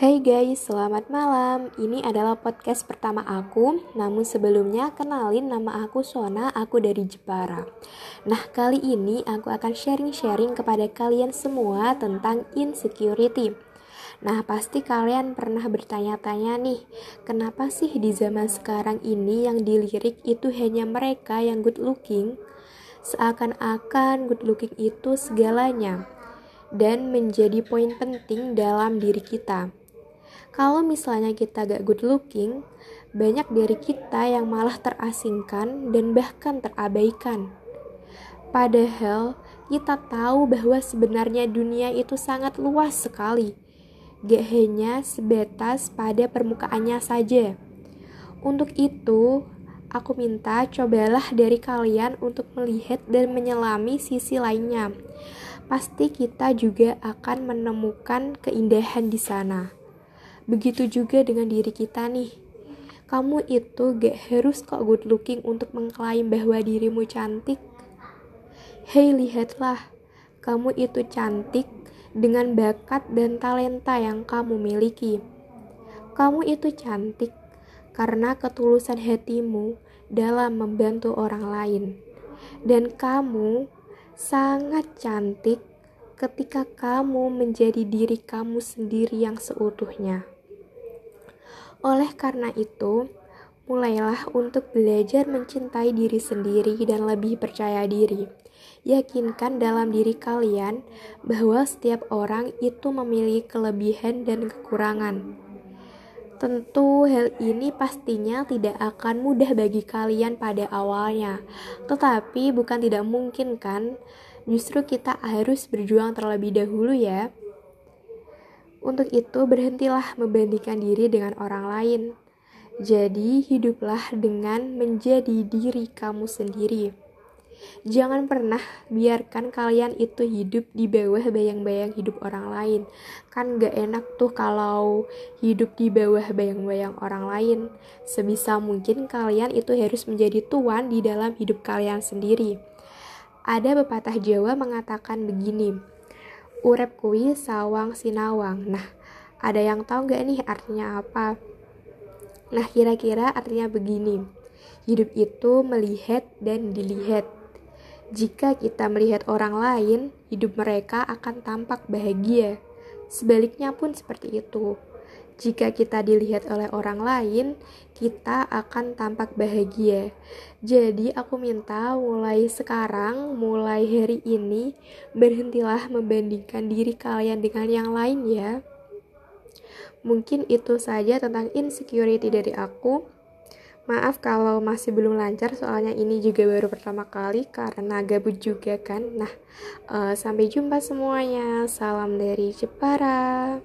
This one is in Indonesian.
Hai guys, selamat malam. Ini adalah podcast pertama aku. Namun sebelumnya kenalin nama aku Sona, aku dari Jepara. Nah, kali ini aku akan sharing-sharing kepada kalian semua tentang insecurity. Nah, pasti kalian pernah bertanya-tanya nih, kenapa sih di zaman sekarang ini yang dilirik itu hanya mereka yang good looking? Seakan-akan good looking itu segalanya dan menjadi poin penting dalam diri kita. Kalau misalnya kita gak good looking, banyak dari kita yang malah terasingkan dan bahkan terabaikan. Padahal kita tahu bahwa sebenarnya dunia itu sangat luas sekali. Gak hanya sebatas pada permukaannya saja. Untuk itu, aku minta cobalah dari kalian untuk melihat dan menyelami sisi lainnya. Pasti kita juga akan menemukan keindahan di sana. Begitu juga dengan diri kita nih. Kamu itu gak harus kok good looking untuk mengklaim bahwa dirimu cantik. Hei lihatlah, kamu itu cantik dengan bakat dan talenta yang kamu miliki. Kamu itu cantik karena ketulusan hatimu dalam membantu orang lain. Dan kamu sangat cantik ketika kamu menjadi diri kamu sendiri yang seutuhnya. Oleh karena itu, mulailah untuk belajar mencintai diri sendiri dan lebih percaya diri. Yakinkan dalam diri kalian bahwa setiap orang itu memiliki kelebihan dan kekurangan. Tentu hal ini pastinya tidak akan mudah bagi kalian pada awalnya, tetapi bukan tidak mungkin kan? Justru kita harus berjuang terlebih dahulu ya. Untuk itu, berhentilah membandingkan diri dengan orang lain. Jadi, hiduplah dengan menjadi diri kamu sendiri. Jangan pernah biarkan kalian itu hidup di bawah bayang-bayang hidup orang lain. Kan gak enak tuh kalau hidup di bawah bayang-bayang orang lain. Sebisa mungkin kalian itu harus menjadi tuan di dalam hidup kalian sendiri. Ada pepatah Jawa mengatakan begini, urep kui sawang sinawang. Nah, ada yang tahu nggak nih artinya apa? Nah, kira-kira artinya begini. Hidup itu melihat dan dilihat. Jika kita melihat orang lain, hidup mereka akan tampak bahagia. Sebaliknya pun seperti itu. Jika kita dilihat oleh orang lain, kita akan tampak bahagia. Jadi, aku minta mulai sekarang, mulai hari ini, berhentilah membandingkan diri kalian dengan yang lain, ya. Mungkin itu saja tentang insecurity dari aku. Maaf kalau masih belum lancar, soalnya ini juga baru pertama kali karena gabut juga kan. Nah, uh, sampai jumpa semuanya. Salam dari Jepara.